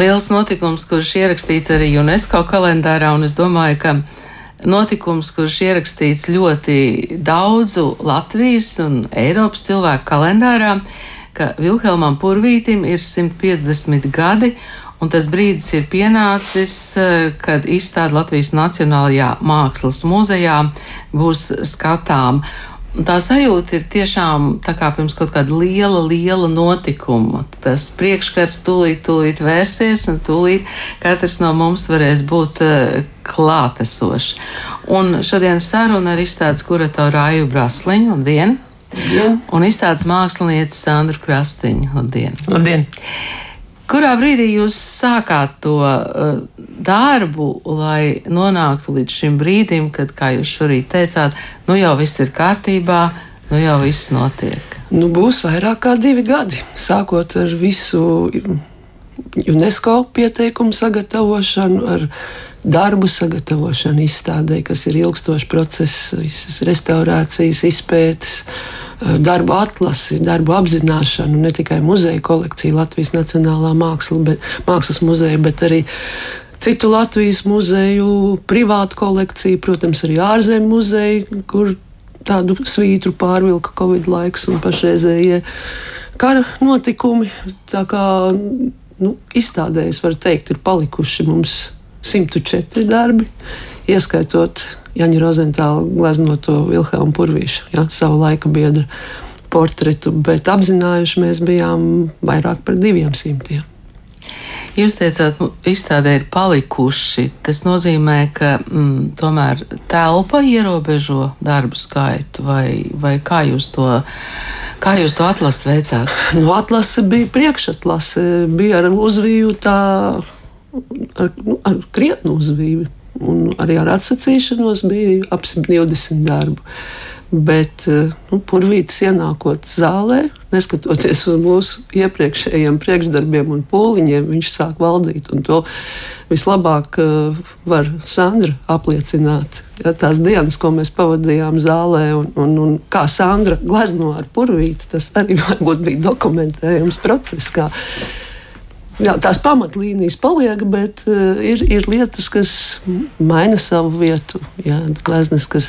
liels notikums, kurš ierakstīts arī UNESCO kalendārā, un es domāju, ka notikums, kurš ierakstīts ļoti daudzu Latvijas un Eiropas cilvēku kalendārā, ka Vilhelmam Purvītim ir 150 gadi, un tas brīdis ir pienācis, kad izstāde Latvijas Nacionālajā Mākslas muzejā būs skatām. Tā sajūta ir tiešām tā kā pirms kaut kāda liela, liela notikuma. Tas priekškars tūlīt, tūlīt vērsies, un tūlīt katrs no mums varēs būt uh, klātesošs. Un šodien saruna ar izstādes kuratoru Rāju Brasliņu. Labdien! Labdien. Un izstādes mākslinieci Sandru Krastiņu. Labdien! Labdien. Kurā brīdī jūs sākāt to uh, darbu, lai nonāktu līdz šim brīdim, kad, kā jūs šorīt teicāt, nu jau viss ir kārtībā, nu jau viss notiek? Nu, būs vairāk kā divi gadi, sākot ar visu UNESCO pieteikumu sagatavošanu, ar darbu sagatavošanu izstādē, kas ir ilgstošs process, visas restaurācijas, izpētes. Uh, darbu atlasi, darbu apzināšanu, ne tikai muzeja kolekciju, Latvijas Nacionālā māksla, bet, mākslas muzeja, bet arī citu Latvijas muzeju, privātu kolekciju, protams, arī ārzemju muzeju, kur tādu svītru pārvilka Covid laiks un pašreizējie kara notikumi. Tā kā nu, izstādēs, var teikt, ir palikuši mums 104 darbi, ieskaitot Jaņa Rozentāla gleznoto Vilhelmu Purvīšu, ja, savu laika biedru portretu, bet apzinājuši mēs bijām vairāk par diviem simtiem. Jūs teicāt, izstādē ir palikuši. Tas nozīmē, ka mm, tomēr telpa ierobežo darbu skaitu, vai, vai kā jūs to, kā jūs to atlasu veicāt? Nu, atlase bija priekšatlase, bija ar uzvīju tā, ar, nu, ar krietnu uzvīju. Un arī ar atsacīšanos bija ap 120 darbu. Bet eh, nu, purvītis ienākot zālē, neskatoties uz mūsu iepriekšējiem priekšdarbiem un pūliņiem, viņš sāk valdīt. To vislabāk uh, var Sandra apliecināt. Ja, tās dienas, ko mēs pavadījām zālē, un, un, un kā Sandra glezno ar purvīti, tas arī varbūt bija dokumentējums process Jā, tās pamatlīnijas paliek, bet uh, ir, ir lietas, kas maina savu vietu. Jā, gleznes, kas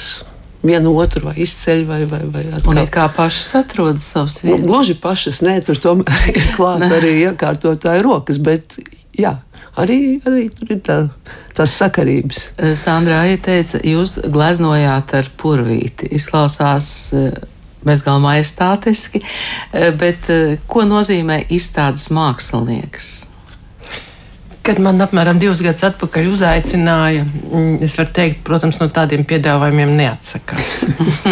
vienu otru vai izceļ, vai, vai, vai atkal. Un kā pašas atrodas savas nu, vietas? Nu, gluži pašas, nē, tur tomēr ir klāt arī iekārtotāji rokas, bet jā. Arī, arī tur ir tā, tās sakarības. Sandrā ieteica, jūs gleznojāt ar purvīti. Izklausās uh, bezgalīgi majestātiski, eh, bet eh, ko nozīmē izstādes mākslinieks? Kad man apmēram divus gadus atpakaļ uzaicināja, mm, es varu teikt, protams, no tādiem piedāvājumiem neatsakās.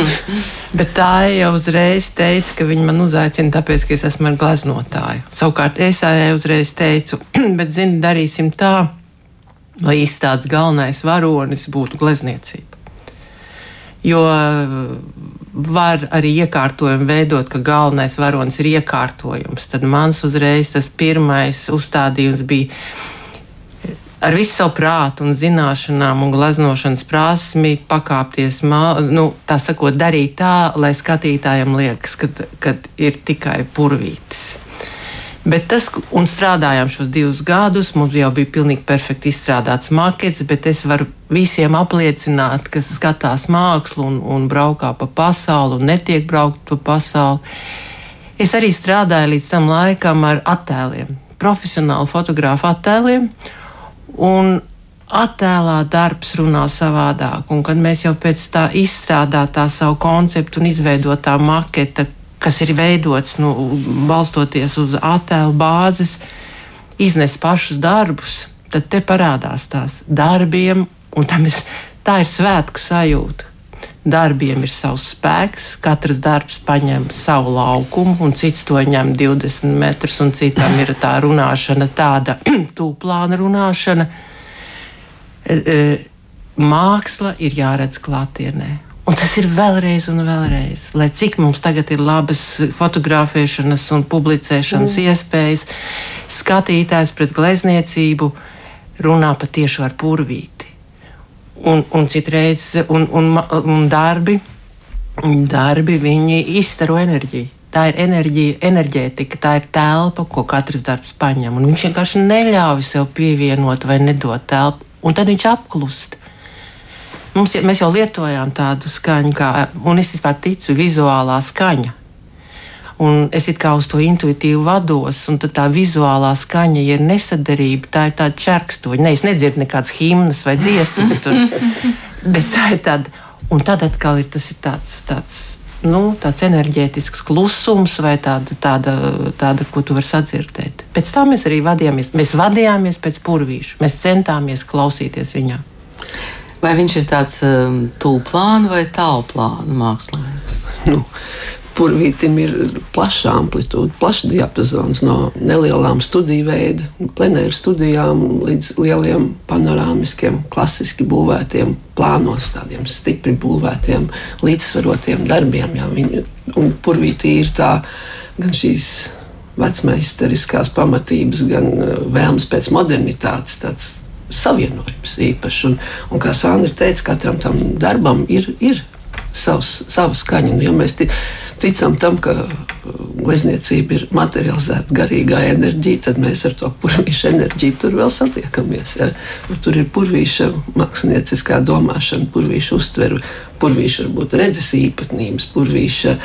Bet tā jau uzreiz teica, ka viņi man uzaicina, tāpēc, ka es esmu ar gleznotāju. Savukārt es uzreiz teicu, bet zini, darīsim tā, lai izstādes galvenais varonis būtu glezniecība. Jo var arī iekārtojumu veidot, ka galvenais varonis ir iekārtojums. Tad mans uzreiz tas pirmais uzstādījums bija ar visu savu prātu un zināšanām un glaznošanas prasmi pakāpties, nu, tā sakot, darīt tā, lai skatītājiem liekas, ka, ka ir tikai purvītis. Bet tas, un strādājām šos divus gadus, mums jau bija pilnīgi perfekti izstrādāts makets, bet es varu visiem apliecināt, kas skatās mākslu un, un braukā pa pasauli un netiek braukt pa pasauli. Es arī strādāju līdz tam laikam ar attēliem, profesionālu fotografu attēliem. Un attēlā darbs runā savādāk. Un kad mēs jau pēc tā izstrādātā savu konceptu un izveidotā maketa, kas ir veidots nu, balstoties uz attēlu bāzes, iznes pašus darbus, tad te parādās tās darbiem, un es, tā ir svētku sajūta. Darbiem ir savs spēks, katrs darbs paņem savu laukumu, un cits to ņem 20 metrus, un citam ir tā runāšana, tāda tūplāna runāšana. E, e, māksla ir jāredz klātienē. Un tas ir vēlreiz un vēlreiz. Lai cik mums tagad ir labas fotografēšanas un publicēšanas mm. iespējas, skatītājs pret glezniecību runā patiešām ar purvīti. Un, un citreiz, un, un, un darbi, darbi viņi izstaro enerģiju. tā ir enerģija, enerģētika, tā ir telpa, ko katrs darbs paņem. Un viņš vienkārši neļauj sev pievienot vai nedot telpu, un tad viņš apklust. Mums, mēs jau lietojām tādu skaņu, kā, un es vispār ticu, vizuālā skaņa. Un es kā uz to intuitīvi vados, un tā vizuālā skaņa, ja ir nesadarība, tā ir tāda čerkstoņa. Ne, es nedzirdu nekādas himnas vai dziesmas, tur, bet tā ir tāda. Un tad atkal ir tas ir tāds, tāds, nu, tāds enerģētisks klusums vai tāda, tāda, tāda, ko tu vari sadzirdēt. Pēc tam mēs arī vadījāmies. Mēs vadījāmies pēc purvīša. Mēs centāmies klausīties viņā. Vai viņš ir tāds um, tūplāna vai tālplāna mākslinieks? Nu, Purvītam ir plaša amplitūda, plašs diapazons no nelielām studiju veida, plenēru studijām līdz lieliem panorāmiskiem, klasiski būvētiem plānos, tādiem stipri būvētiem, līdzsvarotiem darbiem. Jā, viņi, un purvītī ir tā gan šīs vecmeisteriskās pamatības, gan uh, vēlmes pēc modernitātes, tāds savienojums īpašs. Un, un kā Sandra teica, katram tam darbam ir, ir savs, sava skaņa. Un, ja mēs ticam tam, ka glezniecība ir materializēta garīgā enerģija, tad mēs ar to purvīšu enerģiju tur vēl satiekamies. Ja? Tur ir purvīša mākslinieckā domāšana, purvīša uztvere, purvīša varbūt redzes īpatnības, purvīša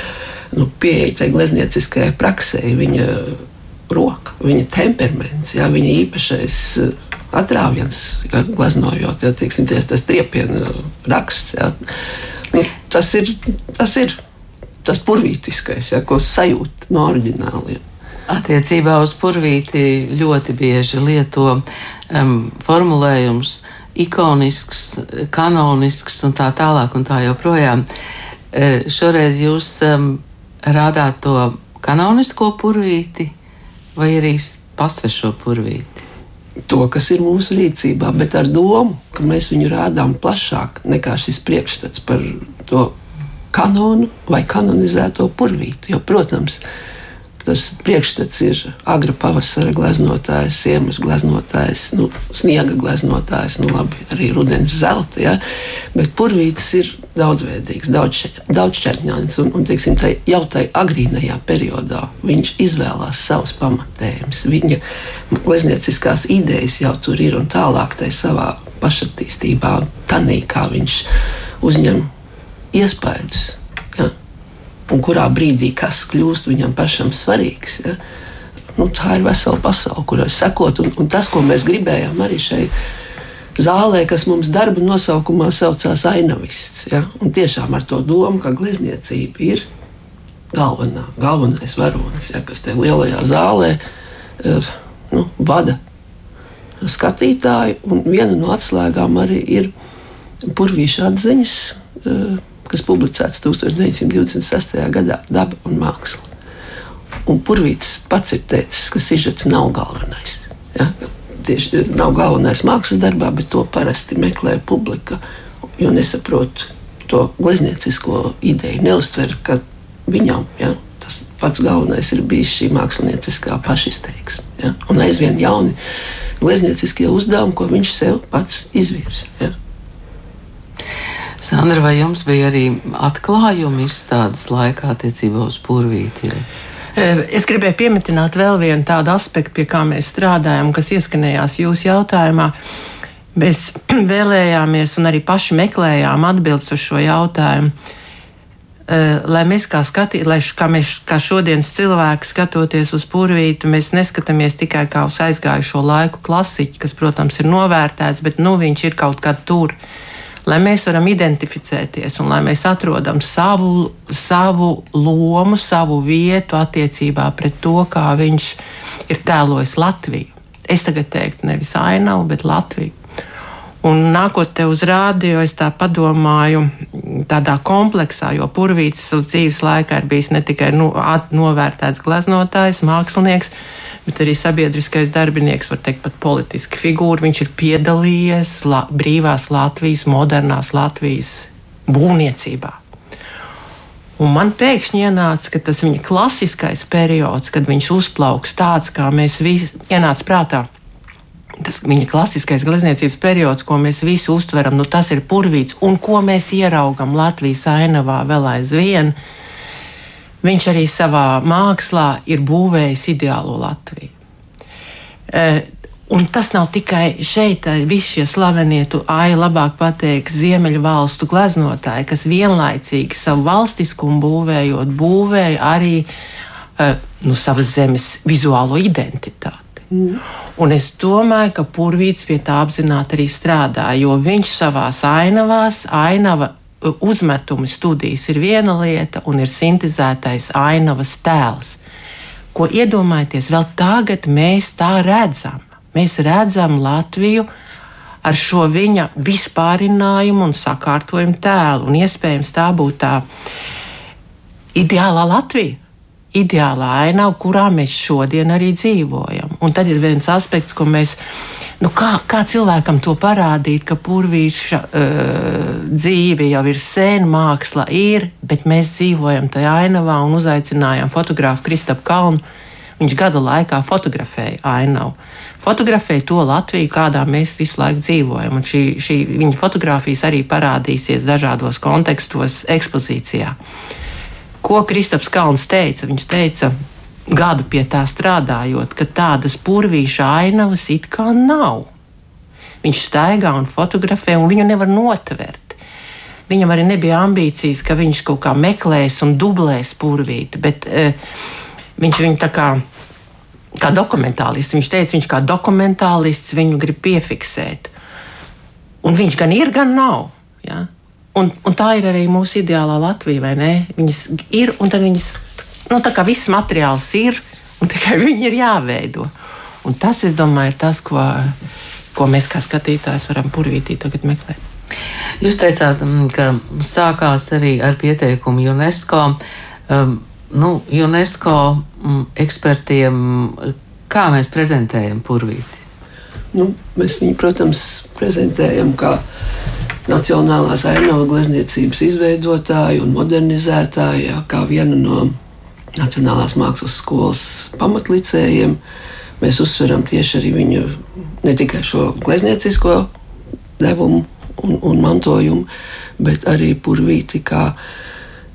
nu, pieeja tai gleznieciskajai praksē, viņa roka, viņa temperaments, ja? viņa īpašais atrāviens, ja, gleznojot, ja, teiksim, tie, tas triepiena raksts. Ja. Nu, tas, ir, tas ir tas purvītiskais, ja, ko sajūt no oriģināliem. Attiecībā uz purvīti ļoti bieži lieto um, formulējums ikonisks, kanonisks un tā tālāk un tā joprojām. E, šoreiz jūs um, rādāt to kanonisko purvīti vai arī pasvešo purvīti? To, kas ir mūsu rīcībā, bet ar domu, ka mēs viņu rādām plašāk nekā šis priekšstats par to kanonu vai kanonizēto purvīti. Jo, protams, tas priekšstats ir agra pavasara gleznotājs, ziemas gleznotājs, nu, sniega gleznotājs, nu, labi, arī rudens zelta. Ja? Bet purvītis ir daudzveidīgs, daudzšķaitņains. Un, un teiksim, tai, jau tajā agrīnajā periodā viņš izvēlās savus pamatējumus. Viņa gleznieciskās idejas jau tur ir un tālāk tajā savā pašattīstībā, tanī, kā viņš uzņem iespaidus un kurā brīdī kas kļūst viņam pašam svarīgs. Ja? Nu, tā ir vesela pasaule, kurai sekot. Un, un tas, ko mēs gribējām arī šeit zālē, kas mums darba nosaukumā saucās ainavists. Ja? Un tiešām ar to domu, ka glezniecība ir galvenā, galvenais varonis, ja? kas tajā lielajā zālē uh, nu, vada skatītāju. Un viena no atslēgām arī ir purvīša atziņas. Kas publicēts 1926. gadā - Daba un māksla. Un Purvīts pats ir teicis, ka sižets nav galvenais. Ja? Tieši nav galvenais mākslas darbā, bet to parasti meklē publika, jo nesaprot to glezniecisko ideju, neuztver, ka viņam ja, tas pats galvenais ir bijis šī mākslinieckā pašizteiksme. Ja? Un aizvien jauni gleznieciskie uzdevumi, ko viņš sev pats izvirza. Ja? Sandra, vai jums bija arī atklājumi izstādes laikā attiecībā uz purvīti? E, es gribēju pieminēt vēl vienu tādu aspektu, pie kā mēs strādājam, kas ieskanējās jūsu jautājumā. Mēs vēlējāmies un arī paši meklējām atbildes uz šo jautājumu. E, lai mēs kā skatītāji, lai kā mēs kā šodienas cilvēki skatoties uz purvītu, mēs neskatāmies tikai kā uz aizgājušo laiku klasiķi, kas, protams, ir novērtēts, bet nu, viņš ir kaut kā tur. Uh, lai mēs varam identificēties un lai mēs atrodam savu, savu lomu, savu vietu attiecībā pret to, kā viņš ir tēlojis Latviju. Es tagad teiktu nevis ainavu, bet Latviju. Un nākot te uz rādio, es tā padomāju, tādā kompleksā, jo Purvīts uz dzīves laikā ir bijis ne tikai nu, novērtēts gleznotājs, mākslinieks, bet arī sabiedriskais darbinieks, var teikt, pat politiska figūra. Viņš ir piedalījies la, brīvās Latvijas, modernās Latvijas būvniecībā. Un man pēkšņi ienāca, ka tas viņa klasiskais periods, kad viņš uzplauks tāds, kā mēs visi ienāca prātā. Tas viņa klasiskais glezniecības periods, ko mēs visi uztveram, nu, tas ir purvīts, un ko mēs ieraugam Latvijas ainavā vēl aizvien. Viņš arī savā mākslā ir būvējis ideālo Latviju. Uh, Un tas nav tikai šeit, visi šie slavenie, tu ai labāk pateiks, ziemeļu valstu gleznotāji, kas vienlaicīgi savu valstiskumu būvējot, būvēja arī uh, nu, savas zemes vizuālo identitāti. Mm. Un es domāju, ka Pūrvīts pie tā apzināti arī strādā, jo viņš savā ainavās, ainava uzmetumi studijas ir viena lieta, un ir sintēzētais ainavas tēls. Ko iedomājieties, vēl tagad mēs tā redzam Mēs redzam Latviju ar šo viņa vispārinājumu un sakārtojumu tēlu. Un iespējams tā būtu tā ideālā Latvija. Ideālā ainava, kurā mēs šodien arī dzīvojam. Un tad ir viens aspekts, ko mēs, nu kā, kā cilvēkam to parādīt, ka purvīša uh, dzīve jau ir sēna, māksla ir, bet mēs dzīvojam tajā ainavā un uzaicinājām fotografu Kristapu Kalnu. Viņš gada laikā fotografēja ainavu fotografēja to Latviju, kādā mēs visu laiku dzīvojam. Un šī, šī viņa fotografijas arī parādīsies dažādos kontekstos ekspozīcijā. Ko Kristaps Kalns teica? Viņš teica, gadu pie tā strādājot, ka tādas purvīša ainavas it kā nav. Viņš staigā un fotografē, un viņu nevar notvert. Viņam arī nebija ambīcijas, ka viņš kaut kā meklēs un dublēs purvīti, bet uh, viņš viņu tā kā kā dokumentālists. Viņš teica, viņš kā dokumentālists viņu grib piefiksēt. Un viņš gan ir, gan nav. Ja? Un, un tā ir arī mūsu ideālā Latvija, vai ne? Viņas ir, un tad viņas, nu, tā kā viss materiāls ir, un tikai viņi ir jāveido. Un tas, es domāju, ir tas, ko, ko mēs kā skatītājs varam purvītī tagad meklēt. Jūs teicāt, mm, ka sākās arī ar pieteikumu UNESCO. Um, nu, UNESCO mm, ekspertiem, kā mēs prezentējam purvīti? Nu, mēs viņu, protams, prezentējam kā Nacionālās ainavu glezniecības izveidotāju un modernizētāju, kā vienu no Nacionālās mākslas skolas pamatlicējiem. Mēs uzsveram tieši arī viņu ne tikai šo glezniecisko devumu un, un mantojumu, bet arī purvīti kā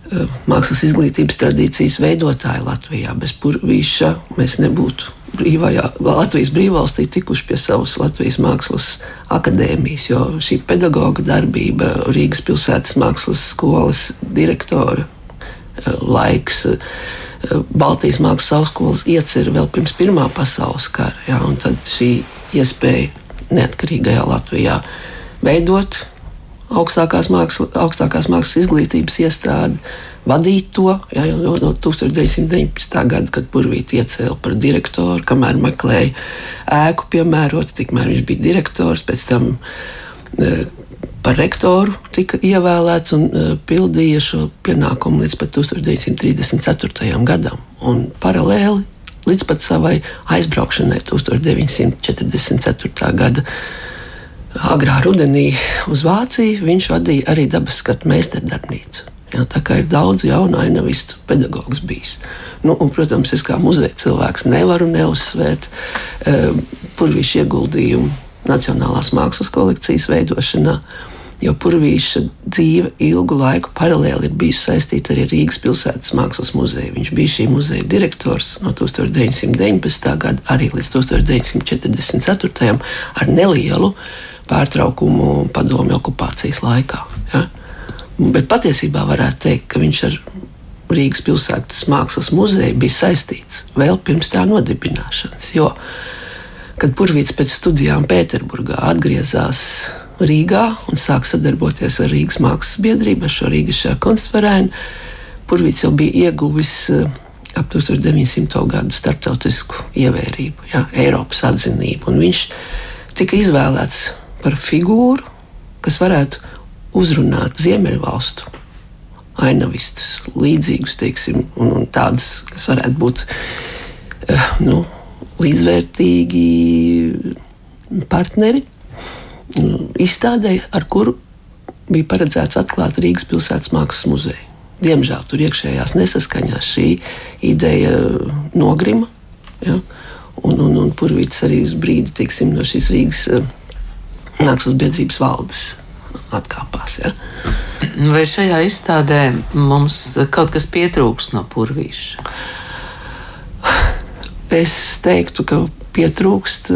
Eh, mākslas izglītības tradīcijas veidotāji Latvijā. Bez Purvīša mēs nebūtu brīvajā, Latvijas brīvvalstī tikuši pie savas Latvijas mākslas akadēmijas, jo šī pedagoģa darbība, Rīgas pilsētas mākslas skolas direktora eh, laiks, eh, Baltijas mākslas augstskolas iecer vēl pirms Pirmā pasaules kara, un tad šī iespēja neatkarīgajā Latvijā veidot augstākās mākslas, augstākās mākslas izglītības iestādi, vadīt to jā, jau no 1919. gada, kad Burvīti iecēla par direktoru, kamēr meklēja ēku piemērot, tikmēr viņš bija direktors, pēc tam e, par rektoru tika ievēlēts un e, pildīja šo pienākumu līdz pat 1934. gadam. Un paralēli līdz pat savai aizbraukšanai 1944. gada agrā rudenī uz Vāciju, viņš vadīja arī dabas skatu meistardarbnīcu. Jā, tā kā ir daudz jaunu ainavistu pedagogus bijis. Nu, un, protams, es kā muzeja cilvēks nevaru neuzsvērt e, purvīšu ieguldījumu Nacionālās mākslas kolekcijas veidošanā, jo purvīša dzīve ilgu laiku paralēli ir bijusi saistīta arī ar Rīgas pilsētas mākslas muzeju. Viņš bija šī muzeja direktors no 1919. gada arī līdz 1944. ar nelielu pārtraukumu padomju okupācijas laikā. Ja? Bet patiesībā varētu teikt, ka viņš ar Rīgas pilsētas mākslas muzeju bija saistīts vēl pirms tā nodibināšanas. Jo, kad Purvīts pēc studijām Pēterburgā atgriezās Rīgā un sāka sadarboties ar Rīgas mākslas biedrību, ar šo Rīgas konstverēnu, Purvīts jau bija ieguvis eh, ap 1900. gadu starptautisku ievērību, jā, Eiropas atzinību. Viņš tika izvēlēts par figūru, kas varētu uzrunāt Ziemeļvalstu ainavistus, līdzīgus, teiksim, un, un tādus, kas varētu būt uh, nu, līdzvērtīgi partneri izstādē, ar kuru bija paredzēts atklāt Rīgas pilsētas mākslas muzeju. Diemžēl tur iekšējās nesaskaņās šī ideja nogrima. Ja? Un, un, un Purvīts arī uz brīdi teiksim, no šīs Rīgas uh, mākslas biedrības valdes atkāpās. Ja? Vai šajā izstādē mums kaut kas pietrūks no purvīša? Es teiktu, ka pietrūkst.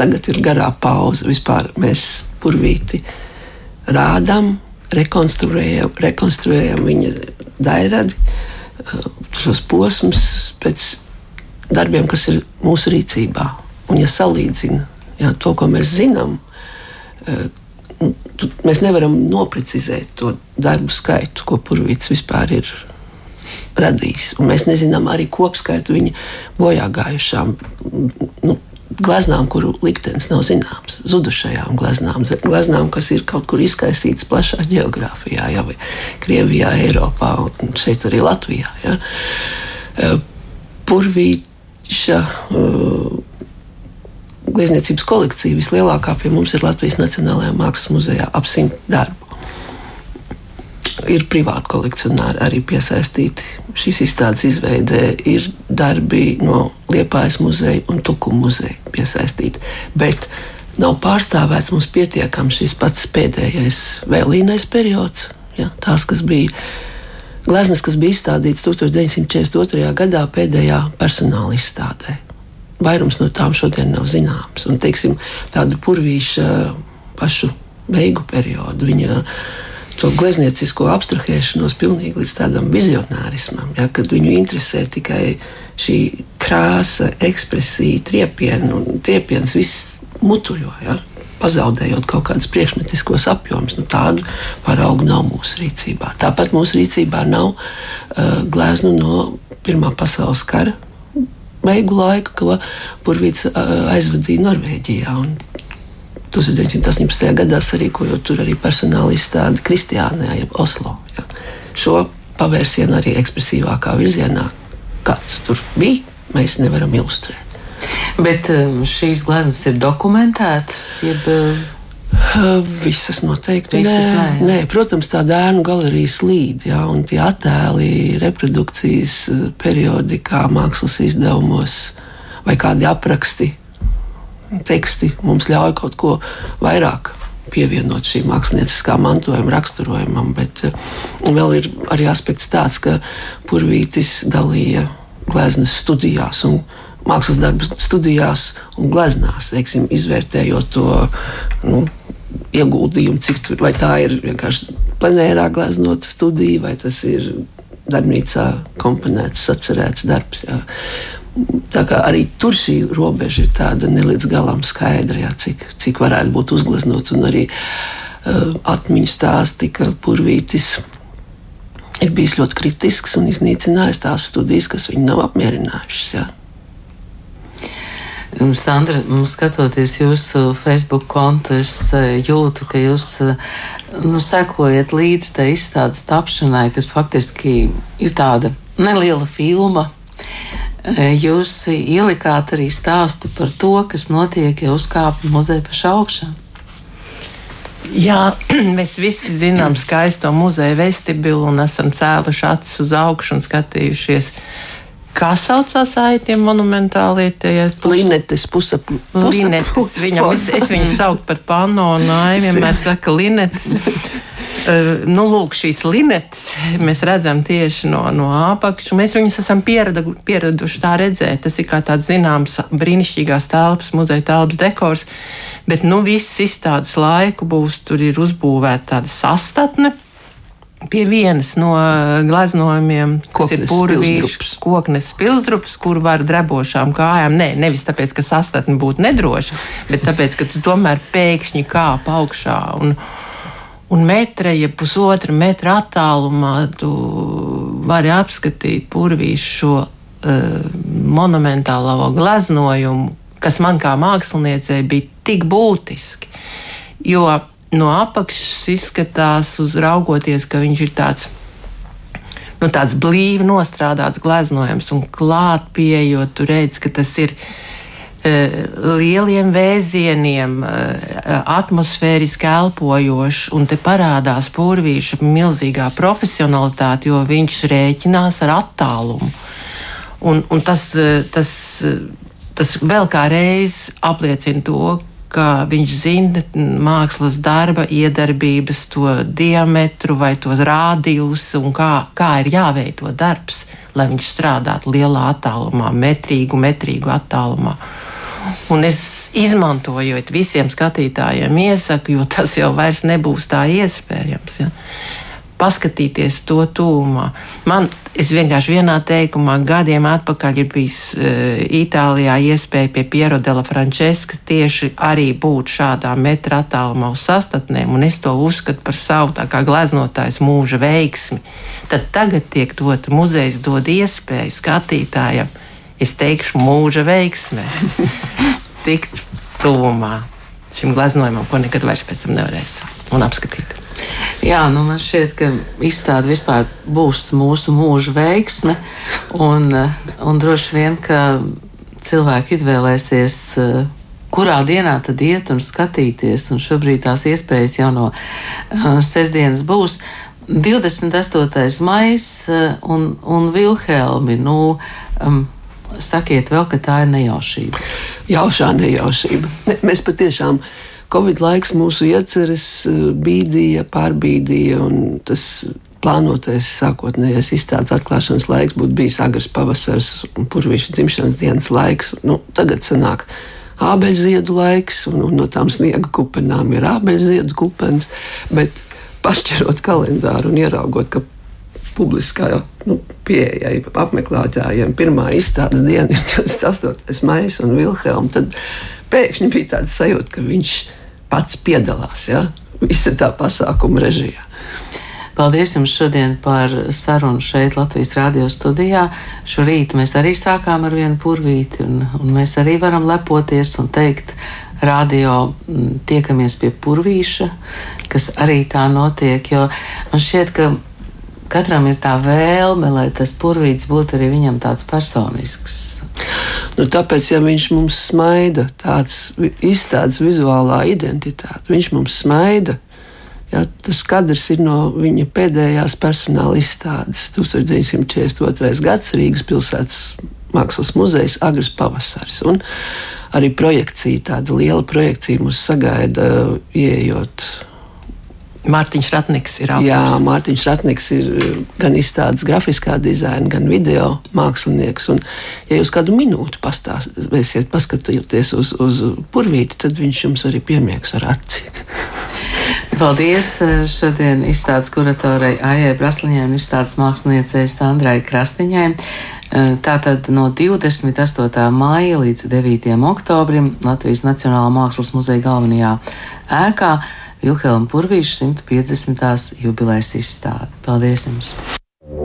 Tagad ir garā pauze. Vispār mēs purvīti rādām, rekonstruējam, rekonstruējam viņa dairadi, šos posmus pēc darbiem, kas ir mūsu rīcībā. Un, ja salīdzina ja, to, ko mēs zinām, mēs nevaram noprecizēt to darbu skaitu, ko Purvīts vispār ir radījis. Un mēs nezinām arī kopskaitu viņa bojā gājušām. Nu, Gleznām, kuru liktenis nav zināms, zudušajām gleznām, gleznām, kas ir kaut kur izkaisītas plašā geogrāfijā, jau Krievijā, Eiropā un šeit arī Latvijā. Ja. Purvīša uh, glezniecības kolekcija vislielākā pie mums ir Latvijas Nacionālajā Mākslas muzejā - ap simt darbu. Ir privāti kolekcionāri arī piesaistīti. Šīs izstādes izveidē ir darbi no Liepājas muzeja un Tukuma muzeja piesaistīti. Bet nav pārstāvēts mums pietiekami šis pats pēdējais vēlīnais periods, ja, tās, kas bija. Gleznas, kas bija izstādīts 1942. gadā, pēdējā personāla izstādē vairums no tām šodien nav zināmas. Un, teiksim, tādu purvīšu pašu beigu periodu. Viņa, To glezniecisko abstrahēšanos pilnīgi līdz tādam vizionārismam, ja, kad viņu interesē tikai šī krāsa, ekspresija, triepiena un triepiens viss mutuļo. Ja, pazaudējot kaut kādus priekšmetiskos apjomus. Nu, tādu paraugu nav mūsu rīcībā. Tāpat mūsu rīcībā nav uh, gleznu no Pirmā pasaules kara beigu laiku, ko Purvīts aizvadīja Norvēģijā. Un 1918. gadā sarīkojot tur arī personāla izstādi Kristiānā, jeb Oslo. Ja. Šo pavērsienu arī ekspresīvākā virzienā, kāds tur bija, mēs nevaram ilustrēt. Bet šīs gleznas ir dokumentētas, jeb Visas noteikti. Visas nē, nē. Nē, protams, tā dēnu galerija slīd, jā, un tie attēli, reprodukcijas periodikā, mākslas izdevumos vai kādi apraksti, teksti mums ļauj kaut ko vairāk pievienot šīm mākslinieckā mantojuma raksturojumam. Bet vēl ir arī aspekts tāds, ka Purvītis dalīja gleznas studijās mākslas darbu studijās un gleznās, teiksim, izvērtējot to nu, ieguldījumu, cik tur, tā ir vienkārši plenērā gleznota studija, vai tas ir darbnīcā komponēts, sacerēts darbs. Jā. Tā kā arī tur šī robeža ir tāda ne līdz galam skaidra, jā, cik, cik varētu būt uzgleznots. Un arī uh, atmiņas stāsti, ka Purvītis ir bijis ļoti kritisks un iznīcinājis tās studijas, kas viņu nav apmierinājušas. Jā. Sandra, skatoties jūsu Facebook kontu, es eh, jūtu, ka jūs eh, nu, sekojat līdzi tai izstādes tapšanai, kas faktiski ir tāda neliela filma. Eh, jūs ielikāt arī stāstu par to, kas notiek, ja uzkāpj muzeja pašā augšā. Jā, mēs visi zinām skaisto muzeja vestibilu un esam cēluši acis uz augšu un skatījušies Kā saucās aitie monumentālie tie? Linetes, pusap, linetes. Viņam, es, es viņu saucu par pano un aivi vienmēr saka linetes. Uh, nu, lūk, šīs linetes mēs redzam tieši no, no apakšas. Mēs viņus esam pieradu, pieraduši tā redzēt. Tas ir kā tāds zināms, brīnišķīgās telpas, muzeja telpas dekors. Bet nu, viss izstādes laiku būs tur ir uzbūvēta tāda sastatne pie vienas no gleznojumiem, kas ir purvīšs, koknes pilsdrups, kur var drebošām kājām. Nē, nevis tāpēc, ka sastatne būtu nedroša, bet tāpēc, ka tu tomēr pēkšņi kāp augšā. Un, un metra, ja pusotra metra attālumā, tu vari apskatīt purvīšu šo uh, monumentālo gleznojumu, kas man kā māksliniecei bija tik būtiski. Jo no apakšas izskatās, uzraugoties, ka viņš ir tāds. Nu, tāds blīvi nostrādāts gleznojums, un klāt pieejot, tu redz, ka tas ir uh, lieliem vēzieniem, uh, atmosfēriski elpojošs, un te parādās purvīša milzīgā profesionalitāte, jo viņš rēķinās ar attālumu. Un, un tas, uh, tas, tas vēl kā reiz apliecina to, ka viņš zina mākslas darba iedarbības, to diametru vai to rādījusu un kā, kā ir jāveido darbs, lai viņš strādātu lielā attālumā, metrīgu, metrīgu attālumā. Un es izmantojot visiem skatītājiem, iesaku, jo tas jau vairs nebūs tā iespējams. Ja paskatīties to tūmā. Man vienkārši vienā teikumā gadiem atpakaļ ir bijis uh, Itālijā iespēja pie Piero della Francesca tieši arī būt šādā metra attālumā uz sastatnēm, un es to uzskatu par savu tā kā gleznotājs mūža veiksmi. Tad tagad tiek dota muzejs dod iespēju skatītājam, es teikšu, mūža veiksmē tikt tuvumā šim gleznojumam, ko nekad vairs pēc tam nevarēs un apskatīt. Jā, nu man šķiet, ka izstāde vispār būs mūsu mūža veiksme. Un, un droši vien, ka cilvēki izvēlēsies, kurā dienā tad iet un skatīties. Un šobrīd tās iespējas jau no uh, sestdienas būs. 28. maija un, un Vilhelmi. Nu, um, sakiet vēl, ka tā ir nejaušība. Jaušā nejaušība. Ne, mēs patiešām Covid laiks mūsu ieceres eh, bīdīja, pārbīdīja, un tas plānotais sākotnējais izstādes atklāšanas laiks būtu bijis agrs pavasars un purvīša dzimšanas dienas laiks. Nu, tagad sanāk ābeļziedu laiks, un, un no tām sniega kupenām ir ābeļziedu kupens, bet pašķirot kalendāru un ieraugot, ka publiskā nu, pieejai apmeklētājiem pirmā izstādes diena ir 28. maija un Vilhelma, tad pēkšņi bija tāds sajūta, ka viņš pats piedalās ja? visa tā pasākuma režijā. Paldies jums šodien par sarunu šeit Latvijas Rādio studijā. Šorīt mēs arī sākām ar vienu purvīti, un, un mēs arī varam lepoties un teikt, radio tiekamies pie purvīša, kas arī tā notiek, jo man šķiet, ka katram ir tā vēlme, lai tas purvīts būtu arī viņam tāds personisks. Nu, tāpēc, ja viņš mums smaida, tāds izstādes vizuālā identitāte, viņš mums smaida. Ja, tas kadrs ir no viņa pēdējās personāla izstādes 1942. gads Rīgas pilsētas mākslas muzejs Agris Pavasaris. Un arī projekcija, tāda liela projekcija mūs sagaida, ieejot Mārtiņš Ratniks ir autors. Jā, Mārtiņš Ratniks ir eh, gan izstādes grafiskā dizaina, gan video mākslinieks. Un, ja jūs kādu minūti pastāstīsiet, paskatoties uz, uz purvīti, tad viņš jums arī piemiegs ar aci. Paldies eh, šodien izstādes kuratorei Aijai Brasliņai un izstādes māksliniecei Sandrai Krastiņai. Eh, tātad no 28. māja līdz 9. oktobrim Latvijas Nacionālā mākslas muzeja galvenajā ēkā Vilhelma Purvīša 150. jubilejas izstāde. Paldies jums!